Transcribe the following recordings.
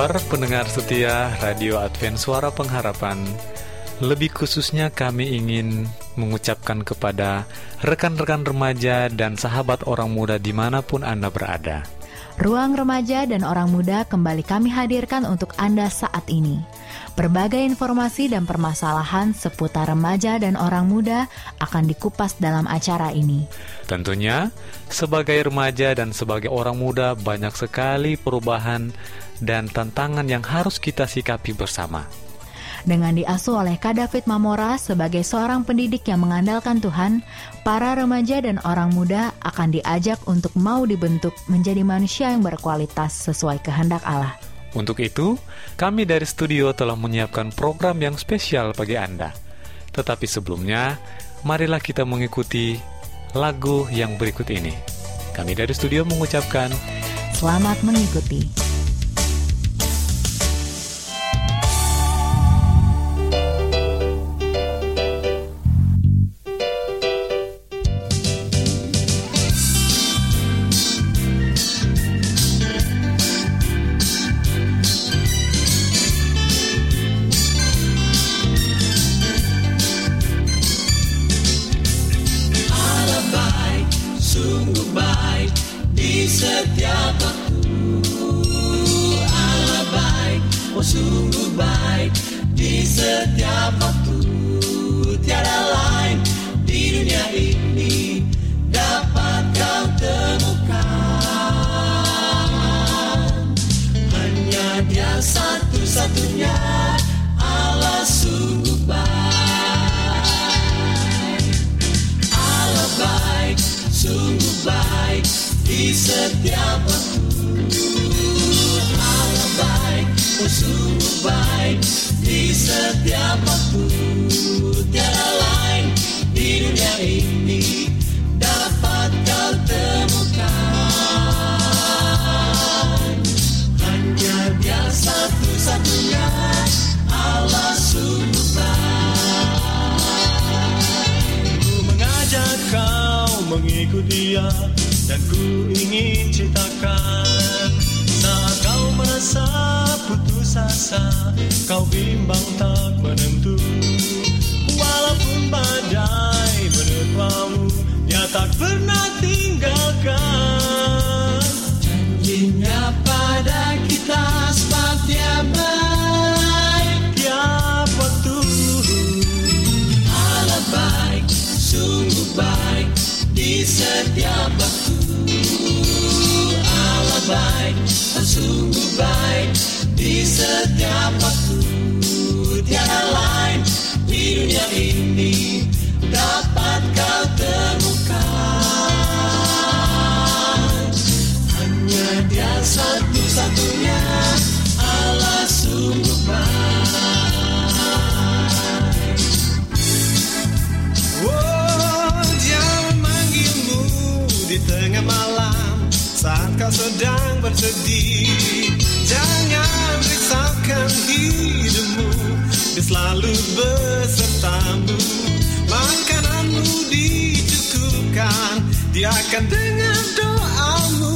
Kabar pendengar setia Radio Advent Suara Pengharapan? Lebih khususnya kami ingin mengucapkan kepada rekan-rekan remaja dan sahabat orang muda di mana pun Anda berada. Ruang remaja dan orang muda kembali kami hadirkan untuk Anda saat ini. Berbagai informasi dan permasalahan seputar remaja dan orang muda akan dikupas dalam acara ini. Tentunya, sebagai remaja dan sebagai orang muda banyak sekali perubahan dan tantangan yang harus kita sikapi bersama. Dengan diasuh oleh Kak David Mamora sebagai seorang pendidik yang mengandalkan Tuhan, para remaja dan orang muda akan diajak untuk mau dibentuk menjadi manusia yang berkualitas sesuai kehendak Allah. Untuk itu, kami dari studio telah menyiapkan program yang spesial bagi Anda. Tetapi sebelumnya, marilah kita mengikuti lagu yang berikut ini. Kami dari studio mengucapkan Selamat mengikuti. Dunia ini dapat kau temukan Hanya dia satu-satunya Allah sungguh baik Oh, dia memanggilmu di tengah malam saat kau sedang bersedih. Akan dengar doamu.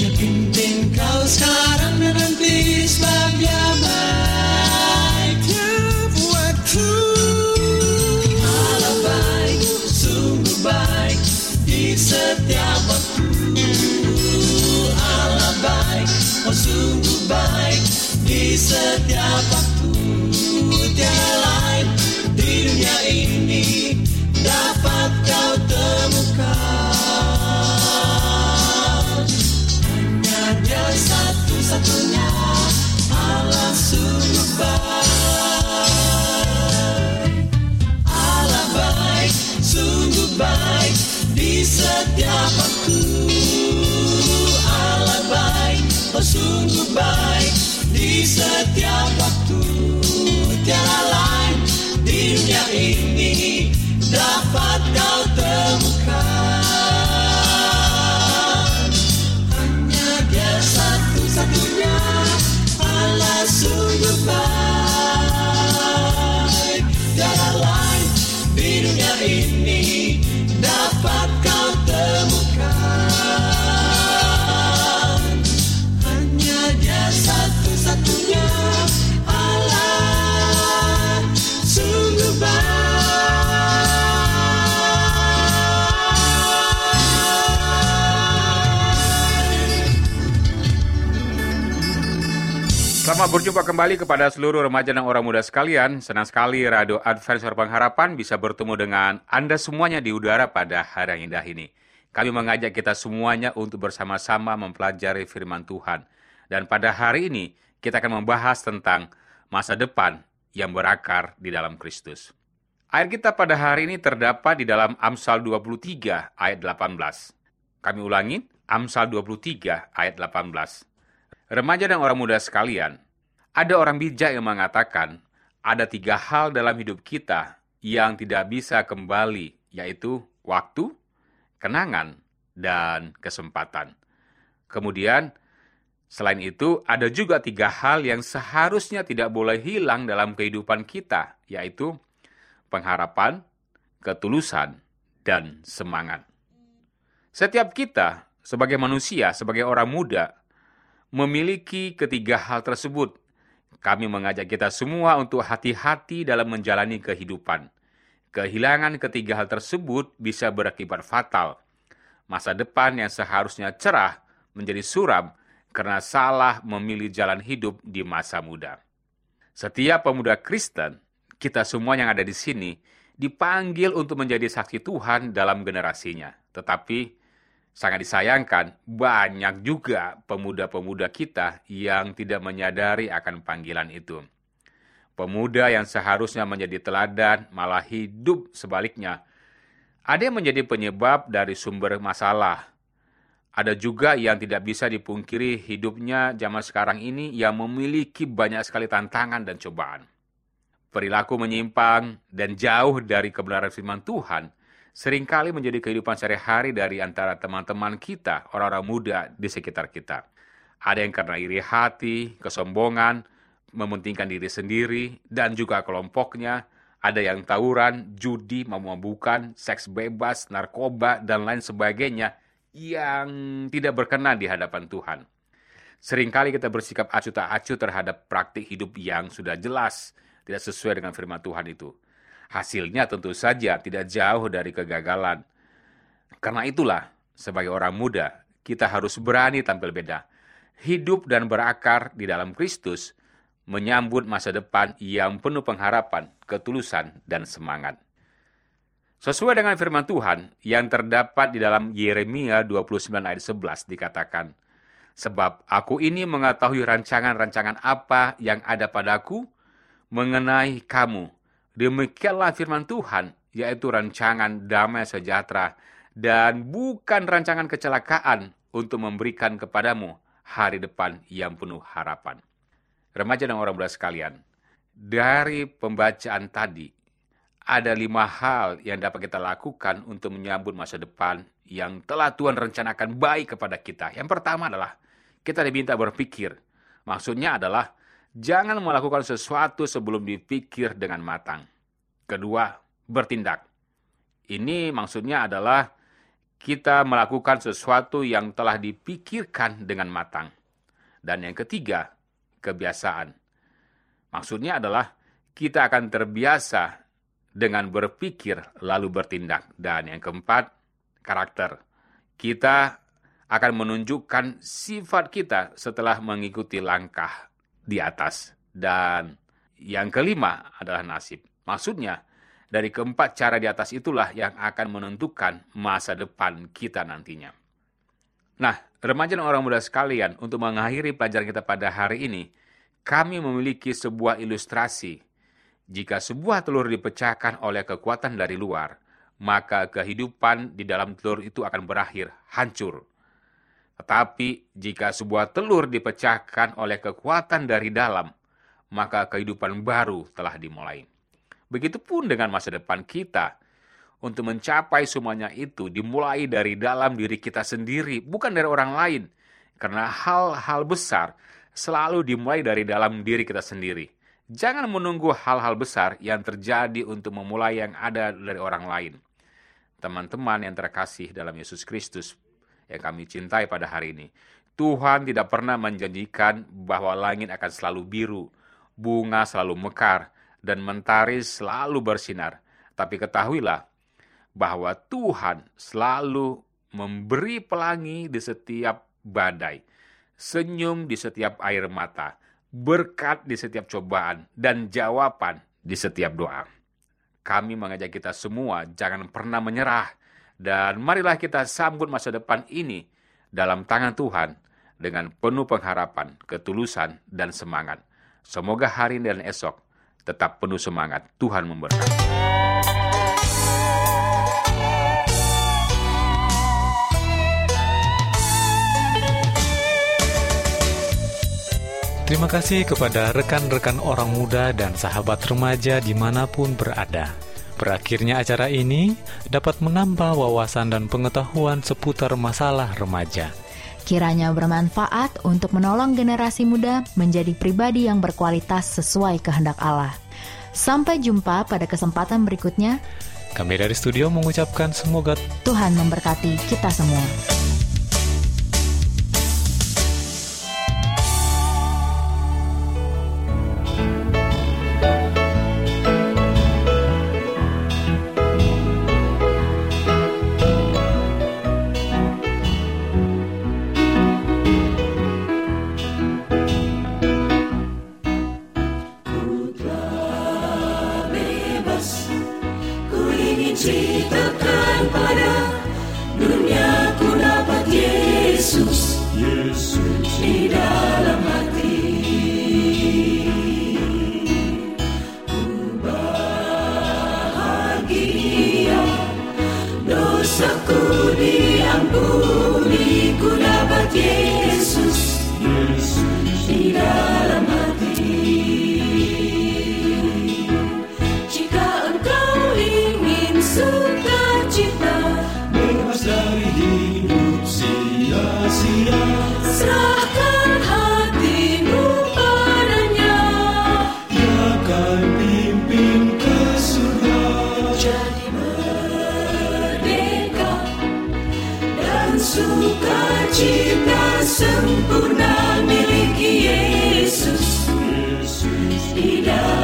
Yang penting kau sekarang dan nanti sebab baik Tiap waktu Allah baik, sungguh baik di setiap waktu. Oh sungguh baik di setiap waktu setiap waktu. Allah baik oh sungguh baik di setiap waktu. Tiada lain di dunia ini dapat kau berjumpa kembali kepada seluruh remaja dan orang muda sekalian. Senang sekali Radio Advent Suara Pengharapan bisa bertemu dengan Anda semuanya di udara pada hari yang indah ini. Kami mengajak kita semuanya untuk bersama-sama mempelajari firman Tuhan. Dan pada hari ini kita akan membahas tentang masa depan yang berakar di dalam Kristus. Ayat kita pada hari ini terdapat di dalam Amsal 23 ayat 18. Kami ulangi, Amsal 23 ayat 18. Remaja dan orang muda sekalian, ada orang bijak yang mengatakan ada tiga hal dalam hidup kita yang tidak bisa kembali, yaitu waktu, kenangan, dan kesempatan. Kemudian, selain itu, ada juga tiga hal yang seharusnya tidak boleh hilang dalam kehidupan kita, yaitu pengharapan, ketulusan, dan semangat. Setiap kita, sebagai manusia, sebagai orang muda, memiliki ketiga hal tersebut. Kami mengajak kita semua untuk hati-hati dalam menjalani kehidupan. Kehilangan ketiga hal tersebut bisa berakibat fatal. Masa depan yang seharusnya cerah menjadi suram karena salah memilih jalan hidup di masa muda. Setiap pemuda Kristen, kita semua yang ada di sini, dipanggil untuk menjadi saksi Tuhan dalam generasinya. Tetapi sangat disayangkan, banyak juga pemuda-pemuda kita yang tidak menyadari akan panggilan itu. Pemuda yang seharusnya menjadi teladan malah hidup sebaliknya. Ada yang menjadi penyebab dari sumber masalah. Ada juga yang tidak bisa dipungkiri hidupnya zaman sekarang ini yang memiliki banyak sekali tantangan dan cobaan. Perilaku menyimpang dan jauh dari kebenaran firman Tuhan sering kali menjadi kehidupan sehari-hari dari antara teman-teman kita, orang-orang muda di sekitar kita. Ada yang karena iri hati, kesombongan, mementingkan diri sendiri, dan juga kelompoknya. Ada yang tawuran, judi, memabukkan, seks bebas, narkoba, dan lain sebagainya yang tidak berkenan di hadapan Tuhan. Seringkali kita bersikap acuh tak acuh terhadap praktik hidup yang sudah jelas, tidak sesuai dengan firman Tuhan itu. Hasilnya tentu saja tidak jauh dari kegagalan. Karena itulah, sebagai orang muda, kita harus berani tampil beda. Hidup dan berakar di dalam Kristus, menyambut masa depan yang penuh pengharapan, ketulusan, dan semangat. Sesuai dengan firman Tuhan yang terdapat di dalam Yeremia 29 ayat 11 dikatakan, Sebab aku ini mengetahui rancangan-rancangan apa yang ada padaku mengenai kamu, Demikianlah firman Tuhan, yaitu rancangan damai sejahtera dan bukan rancangan kecelakaan untuk memberikan kepadamu hari depan yang penuh harapan. Remaja dan orang muda sekalian, dari pembacaan tadi, ada lima hal yang dapat kita lakukan untuk menyambut masa depan yang telah Tuhan rencanakan baik kepada kita. Yang pertama adalah kita diminta berpikir. Maksudnya adalah jangan melakukan sesuatu sebelum dipikir dengan matang. Kedua, bertindak. Ini maksudnya adalah kita melakukan sesuatu yang telah dipikirkan dengan matang. Dan yang ketiga, kebiasaan. Maksudnya adalah kita akan terbiasa dengan berpikir lalu bertindak. Dan yang keempat, karakter. Kita akan menunjukkan sifat kita setelah mengikuti langkah di atas. Dan yang kelima adalah nasib. Maksudnya, dari keempat cara di atas itulah yang akan menentukan masa depan kita nantinya. Nah, remaja dan orang muda sekalian, untuk mengakhiri pelajaran kita pada hari ini, kami memiliki sebuah ilustrasi. Jika sebuah telur dipecahkan oleh kekuatan dari luar, maka kehidupan di dalam telur itu akan berakhir hancur. Tetapi jika sebuah telur dipecahkan oleh kekuatan dari dalam, maka kehidupan baru telah dimulai. Begitupun dengan masa depan kita. Untuk mencapai semuanya itu dimulai dari dalam diri kita sendiri, bukan dari orang lain. Karena hal-hal besar selalu dimulai dari dalam diri kita sendiri. Jangan menunggu hal-hal besar yang terjadi untuk memulai yang ada dari orang lain. Teman-teman yang terkasih dalam Yesus Kristus, yang kami cintai pada hari ini. Tuhan tidak pernah menjanjikan bahwa langit akan selalu biru, bunga selalu mekar, dan mentari selalu bersinar. Tapi ketahuilah bahwa Tuhan selalu memberi pelangi di setiap badai, senyum di setiap air mata, berkat di setiap cobaan, dan jawaban di setiap doa. Kami mengajak kita semua jangan pernah menyerah, dan marilah kita sambut masa depan ini dalam tangan Tuhan dengan penuh pengharapan, ketulusan, dan semangat. Semoga hari ini dan esok tetap penuh semangat. Tuhan memberkati. Terima kasih kepada rekan-rekan orang muda dan sahabat remaja di mana pun berada. Berakhirnya acara ini dapat menambah wawasan dan pengetahuan seputar masalah remaja. Kiranya bermanfaat untuk menolong generasi muda menjadi pribadi yang berkualitas sesuai kehendak Allah. Sampai jumpa pada kesempatan berikutnya. Kami dari studio mengucapkan semoga Tuhan memberkati kita semua. Ceritakan pada dunia ku dapat Yesus. Di dalam Di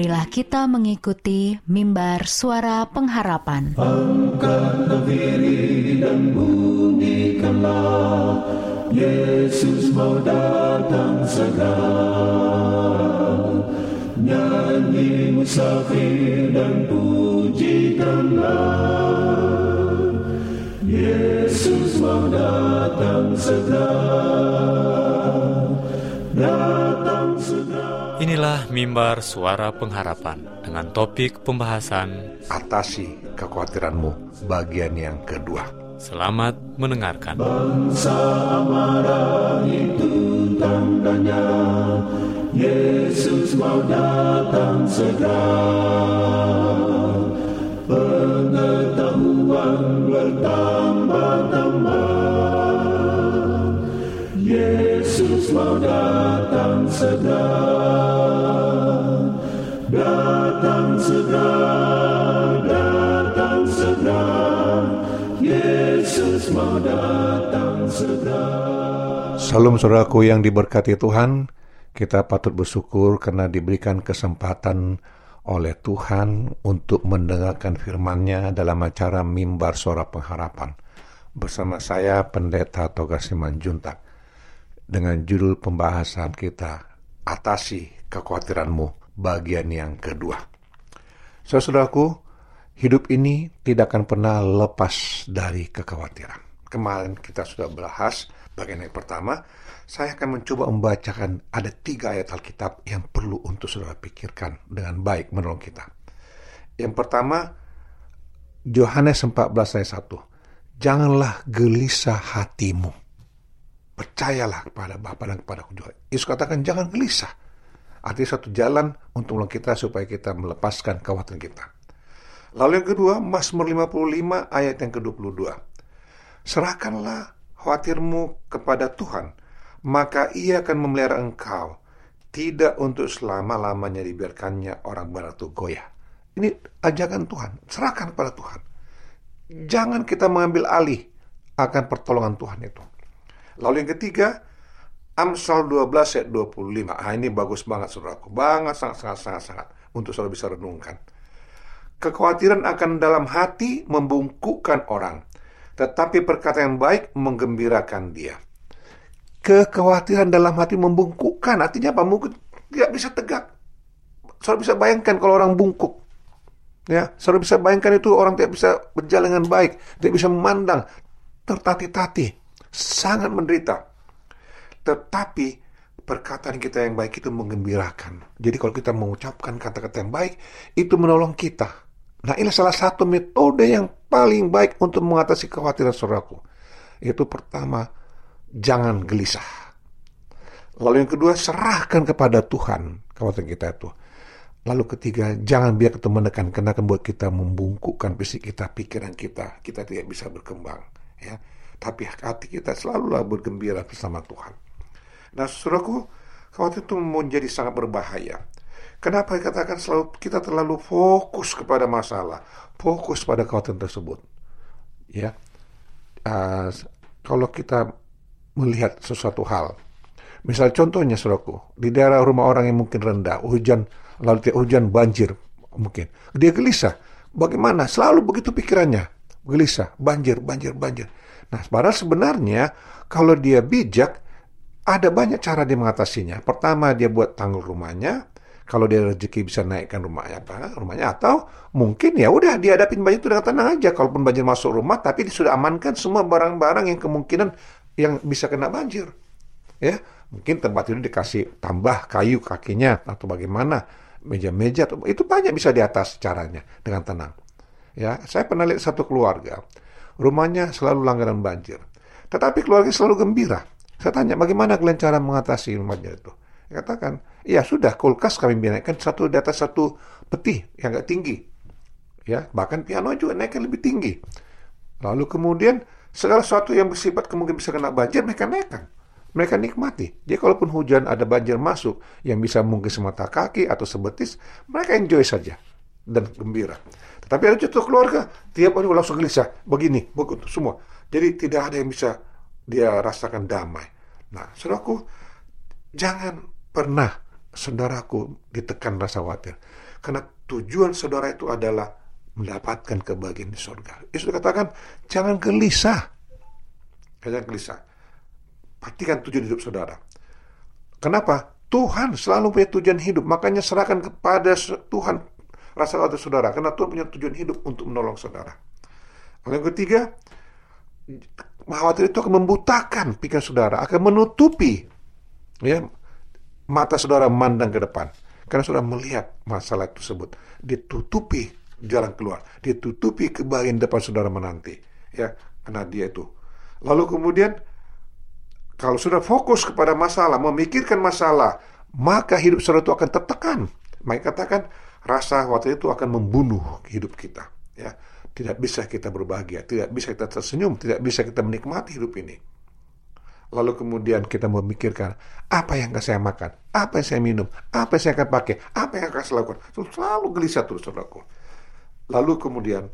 marilah kita mengikuti mimbar suara pengharapan. Angkatlah diri dan bunyikan Ingatlah, Yesus mau datang segera. Nyanyi musafir dan pujikanlah. Yesus mau datang segera. Datang. Inilah mimbar suara pengharapan dengan topik pembahasan Atasi kekhawatiranmu bagian yang kedua. Selamat mendengarkan. Bangsa marah itu tandanya Yesus mau datang segera Pengetahuan bertambah-tambah Mau datang segera. Datang segera Datang segera. Yesus mau datang segera. Salam saudaraku yang diberkati Tuhan, kita patut bersyukur karena diberikan kesempatan oleh Tuhan untuk mendengarkan firman-Nya dalam acara Mimbar Suara Pengharapan. Bersama saya Pendeta Toga Simanjuntak dengan judul pembahasan kita Atasi Kekhawatiranmu bagian yang kedua. Saudaraku, hidup ini tidak akan pernah lepas dari kekhawatiran. Kemarin kita sudah bahas bagian yang pertama, saya akan mencoba membacakan ada tiga ayat Alkitab yang perlu untuk saudara pikirkan dengan baik menolong kita. Yang pertama, Yohanes 14 ayat 1. Janganlah gelisah hatimu. Percayalah kepada Bapa dan kepada juga. Yesus katakan jangan gelisah. Artinya satu jalan untuk menolong kita supaya kita melepaskan kekhawatiran kita. Lalu yang kedua, Mazmur 55 ayat yang ke-22. Serahkanlah khawatirmu kepada Tuhan, maka ia akan memelihara engkau. Tidak untuk selama-lamanya dibiarkannya orang barat itu goyah. Ini ajakan Tuhan, serahkan kepada Tuhan. Jangan kita mengambil alih akan pertolongan Tuhan itu. Lalu yang ketiga, Amsal 12 ayat 25. Ah, ini bagus banget saudaraku. Banget, sangat, sangat, sangat, sangat. Untuk saudara bisa renungkan. Kekhawatiran akan dalam hati membungkukkan orang. Tetapi perkataan yang baik menggembirakan dia. Kekhawatiran dalam hati membungkukkan. Artinya apa? Mungkin tidak bisa tegak. Saudara bisa bayangkan kalau orang bungkuk. Ya, saudara bisa bayangkan itu orang tidak bisa berjalan dengan baik, tidak bisa memandang, tertati-tati, sangat menderita. Tetapi perkataan kita yang baik itu menggembirakan. Jadi kalau kita mengucapkan kata-kata yang baik, itu menolong kita. Nah ini salah satu metode yang paling baik untuk mengatasi kekhawatiran saudaraku. Itu pertama, jangan gelisah. Lalu yang kedua, serahkan kepada Tuhan kekhawatiran kita itu. Lalu ketiga, jangan biar kita menekan karena akan buat kita membungkukkan fisik kita, pikiran kita. Kita tidak bisa berkembang. Ya. Tapi hati kita selalulah bergembira bersama Tuhan. Nah, saudaraku, khawatir itu menjadi sangat berbahaya. Kenapa dikatakan selalu kita terlalu fokus kepada masalah, fokus pada kekhawatiran tersebut? Ya, uh, kalau kita melihat sesuatu hal, misal contohnya, saudaraku, di daerah rumah orang yang mungkin rendah, hujan lalu hujan banjir mungkin, dia gelisah. Bagaimana? Selalu begitu pikirannya, gelisah, banjir, banjir, banjir. Nah, padahal sebenarnya kalau dia bijak, ada banyak cara dia mengatasinya. Pertama, dia buat tanggul rumahnya. Kalau dia rezeki bisa naikkan rumahnya apa? Rumahnya atau mungkin ya udah dihadapin banjir itu dengan tenang aja. Kalaupun banjir masuk rumah, tapi sudah amankan semua barang-barang yang kemungkinan yang bisa kena banjir. Ya, mungkin tempat itu dikasih tambah kayu kakinya atau bagaimana meja-meja itu banyak bisa di atas caranya dengan tenang. Ya, saya pernah lihat satu keluarga rumahnya selalu langganan banjir, tetapi keluarga selalu gembira. Saya tanya, bagaimana kalian cara mengatasi rumahnya itu? Dia katakan, ya sudah, kulkas kami naikkan satu di atas satu peti yang agak tinggi. Ya, bahkan piano juga naikkan lebih tinggi. Lalu kemudian segala sesuatu yang bersifat kemungkinan bisa kena banjir mereka naikkan. Mereka nikmati. Jadi kalaupun hujan ada banjir masuk yang bisa mungkin semata kaki atau sebetis, mereka enjoy saja dan gembira. Tetapi ada jatuh keluarga, tiap hari langsung gelisah, begini, begitu semua. Jadi tidak ada yang bisa dia rasakan damai. Nah, saudaraku, jangan pernah saudaraku ditekan rasa khawatir. Karena tujuan saudara itu adalah mendapatkan kebahagiaan di surga. Yesus katakan, jangan gelisah. Jangan gelisah. Perhatikan tujuan hidup saudara. Kenapa? Tuhan selalu punya tujuan hidup. Makanya serahkan kepada Tuhan rasa khawatir saudara. Karena Tuhan punya tujuan hidup untuk menolong saudara. Yang ketiga, khawatir itu akan membutakan pikiran saudara, akan menutupi ya mata saudara memandang ke depan. Karena saudara melihat masalah tersebut, ditutupi jalan keluar, ditutupi kebahagiaan depan saudara menanti. Ya, karena dia itu. Lalu kemudian kalau sudah fokus kepada masalah, memikirkan masalah, maka hidup saudara itu akan tertekan. Maka katakan rasa khawatir itu akan membunuh hidup kita. Ya, tidak bisa kita berbahagia, tidak bisa kita tersenyum, tidak bisa kita menikmati hidup ini. Lalu kemudian kita memikirkan apa yang akan saya makan, apa yang saya minum, apa yang saya akan pakai, apa yang akan saya lakukan. Selalu gelisah terus saudaraku. Lalu kemudian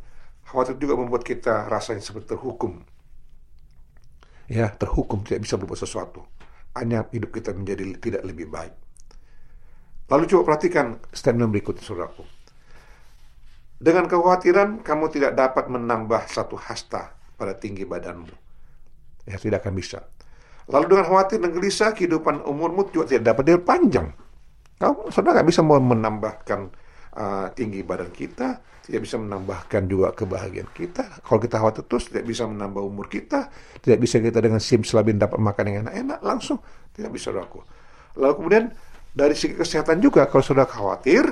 khawatir juga membuat kita rasanya seperti terhukum. Ya, terhukum tidak bisa berbuat sesuatu. Hanya hidup kita menjadi tidak lebih baik. Lalu coba perhatikan statement berikut saudaraku. Dengan kekhawatiran kamu tidak dapat menambah satu hasta pada tinggi badanmu. Ya, tidak akan bisa. Lalu dengan khawatir dan gelisah, kehidupan umurmu juga tidak dapat diperpanjang. Kamu saudara nggak bisa menambahkan uh, tinggi badan kita, tidak bisa menambahkan juga kebahagiaan kita. Kalau kita khawatir terus, tidak bisa menambah umur kita, tidak bisa kita dengan sim selabin dapat makan yang enak-enak, langsung tidak bisa saudaraku. Lalu kemudian dari segi kesehatan juga, kalau sudah khawatir,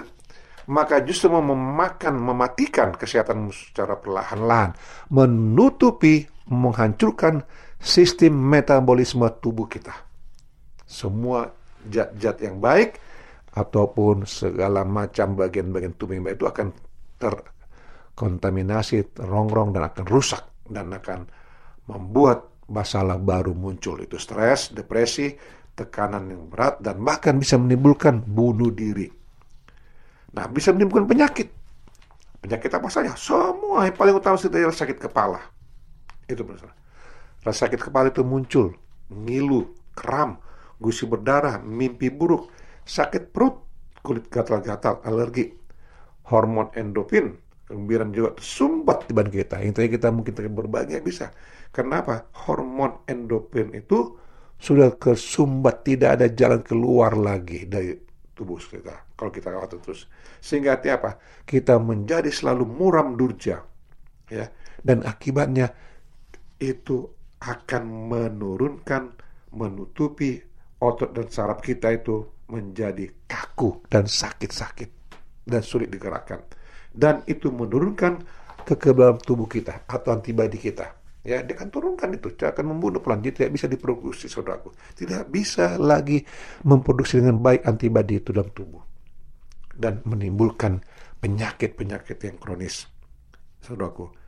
maka justru memakan, mematikan kesehatan secara perlahan-lahan, menutupi, menghancurkan sistem metabolisme tubuh kita. Semua zat-zat yang baik ataupun segala macam bagian-bagian tubuh yang baik itu akan terkontaminasi, terongrong dan akan rusak dan akan membuat masalah baru muncul itu stres, depresi, tekanan yang berat dan bahkan bisa menimbulkan bunuh diri. Nah, bisa menimbulkan penyakit. Penyakit apa saja? Semua yang paling utama adalah sakit kepala. Itu benar. Rasa sakit kepala itu muncul, ngilu, kram, gusi berdarah, mimpi buruk, sakit perut, kulit gatal-gatal, alergi, hormon endorfin, kegembiraan juga tersumbat di badan kita. Intinya kita mungkin terlihat berbahagia bisa. Kenapa? Hormon endorfin itu sudah kesumbat, tidak ada jalan keluar lagi dari tubuh kita. Kalau kita khawatir terus. Sehingga artinya apa? Kita menjadi selalu muram durja. Ya. Dan akibatnya itu akan menurunkan, menutupi otot dan saraf kita itu menjadi kaku dan sakit-sakit dan sulit digerakkan. Dan itu menurunkan kekebalan tubuh kita atau antibodi kita. Ya, dia akan turunkan itu, dia akan membunuh pelan, dia tidak bisa diproduksi, saudaraku. Tidak bisa lagi memproduksi dengan baik antibodi itu dalam tubuh. Dan menimbulkan penyakit-penyakit yang kronis, saudaraku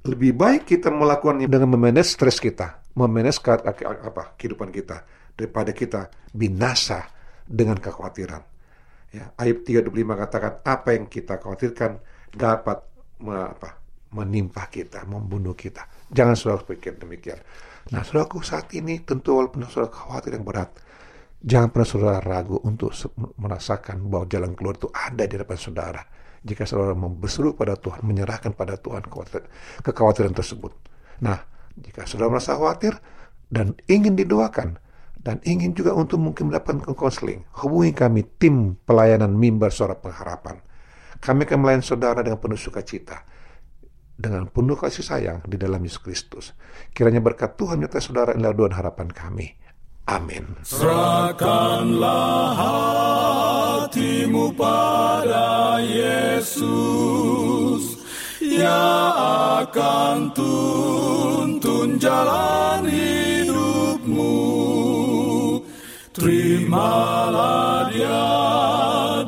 lebih baik kita melakukan dengan memanage stres kita, memanage apa kehidupan kita daripada kita binasa dengan kekhawatiran. Ya, ayat 35 katakan apa yang kita khawatirkan dapat apa, menimpa kita, membunuh kita. Jangan saudara pikir demikian. Nah, saudaraku saat ini tentu walaupun saudara khawatir yang berat, jangan pernah saudara ragu untuk merasakan bahwa jalan keluar itu ada di depan saudara jika saudara berseru pada Tuhan, menyerahkan pada Tuhan kekhawatiran tersebut. Nah, jika saudara merasa khawatir dan ingin didoakan, dan ingin juga untuk mungkin mendapatkan konseling, hubungi kami tim pelayanan mimbar suara pengharapan. Kami akan melayani saudara dengan penuh sukacita, dengan penuh kasih sayang di dalam Yesus Kristus. Kiranya berkat Tuhan menyertai saudara inilah doa harapan kami. Amin. Serahkanlah hatimu pada Yesus, Ia akan tuntun jalan hidupmu. Terimalah dia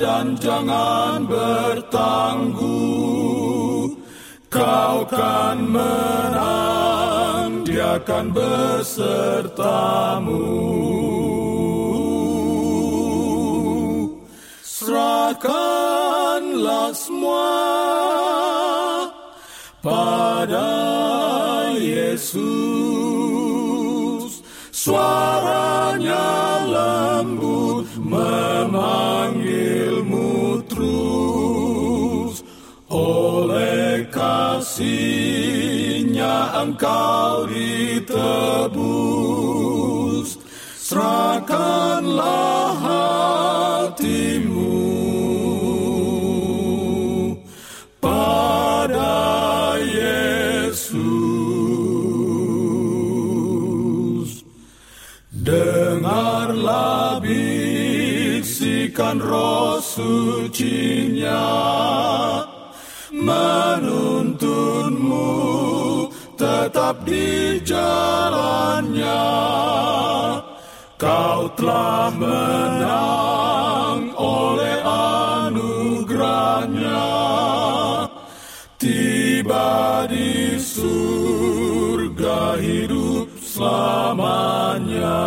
dan jangan bertangguh, kau kan menang, dia akan besertamu. Serahkanlah semua pada Yesus. Suaranya lembut memanggilmu kasihnya engkau ditebus. Serahkanlah hatimu pada Yesus. Dengarlah bisikan roh sucinya tetap di jalannya. Kau telah menang oleh anugerahnya. Tiba di surga hidup selamanya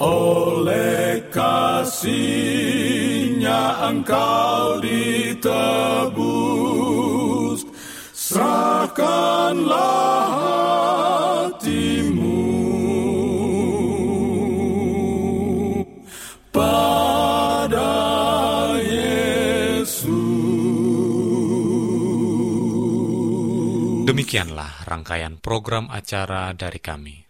oleh kasihnya engkau ditebus serahkanlah hatimu pada Yesus. Demikianlah rangkaian program acara dari kami.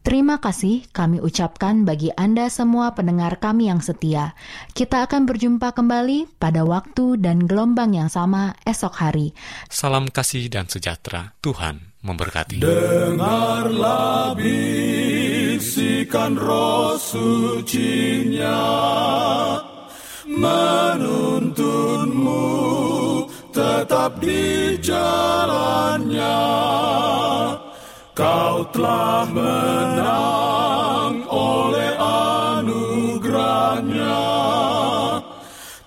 Terima kasih kami ucapkan bagi Anda semua pendengar kami yang setia. Kita akan berjumpa kembali pada waktu dan gelombang yang sama esok hari. Salam kasih dan sejahtera. Tuhan memberkati. Dengarlah bisikan roh sucinya Menuntunmu tetap di jalannya Kau telah menang oleh anugerahnya.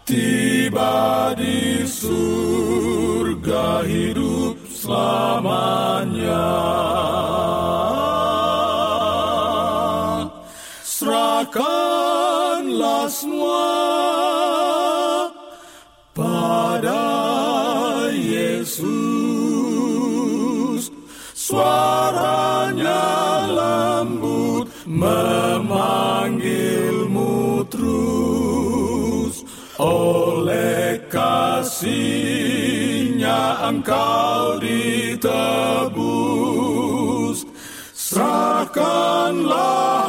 Tiba di surga hidup selamanya. Serahkanlah semua pada Yesus Oleh kasihnya engkau ditebus. Serahkanlah